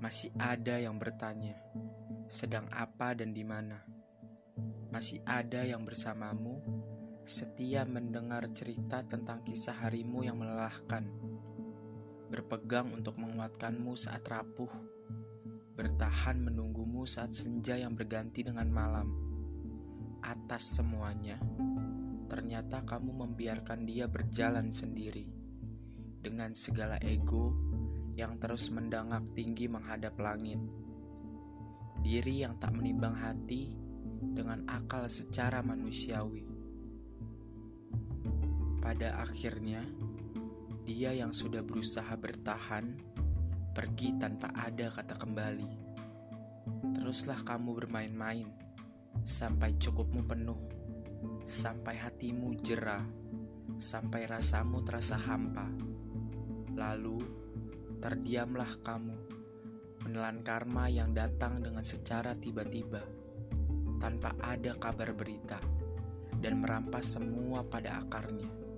Masih ada yang bertanya, sedang apa dan di mana? Masih ada yang bersamamu, setia mendengar cerita tentang kisah harimu yang melelahkan. Berpegang untuk menguatkanmu saat rapuh, bertahan menunggumu saat senja yang berganti dengan malam. Atas semuanya, ternyata kamu membiarkan dia berjalan sendiri dengan segala ego yang terus mendangak tinggi menghadap langit. Diri yang tak menimbang hati dengan akal secara manusiawi. Pada akhirnya, dia yang sudah berusaha bertahan pergi tanpa ada kata kembali. Teruslah kamu bermain-main sampai cukupmu penuh, sampai hatimu jerah, sampai rasamu terasa hampa. Lalu, terdiamlah kamu, menelan karma yang datang dengan secara tiba-tiba, tanpa ada kabar berita, dan merampas semua pada akarnya.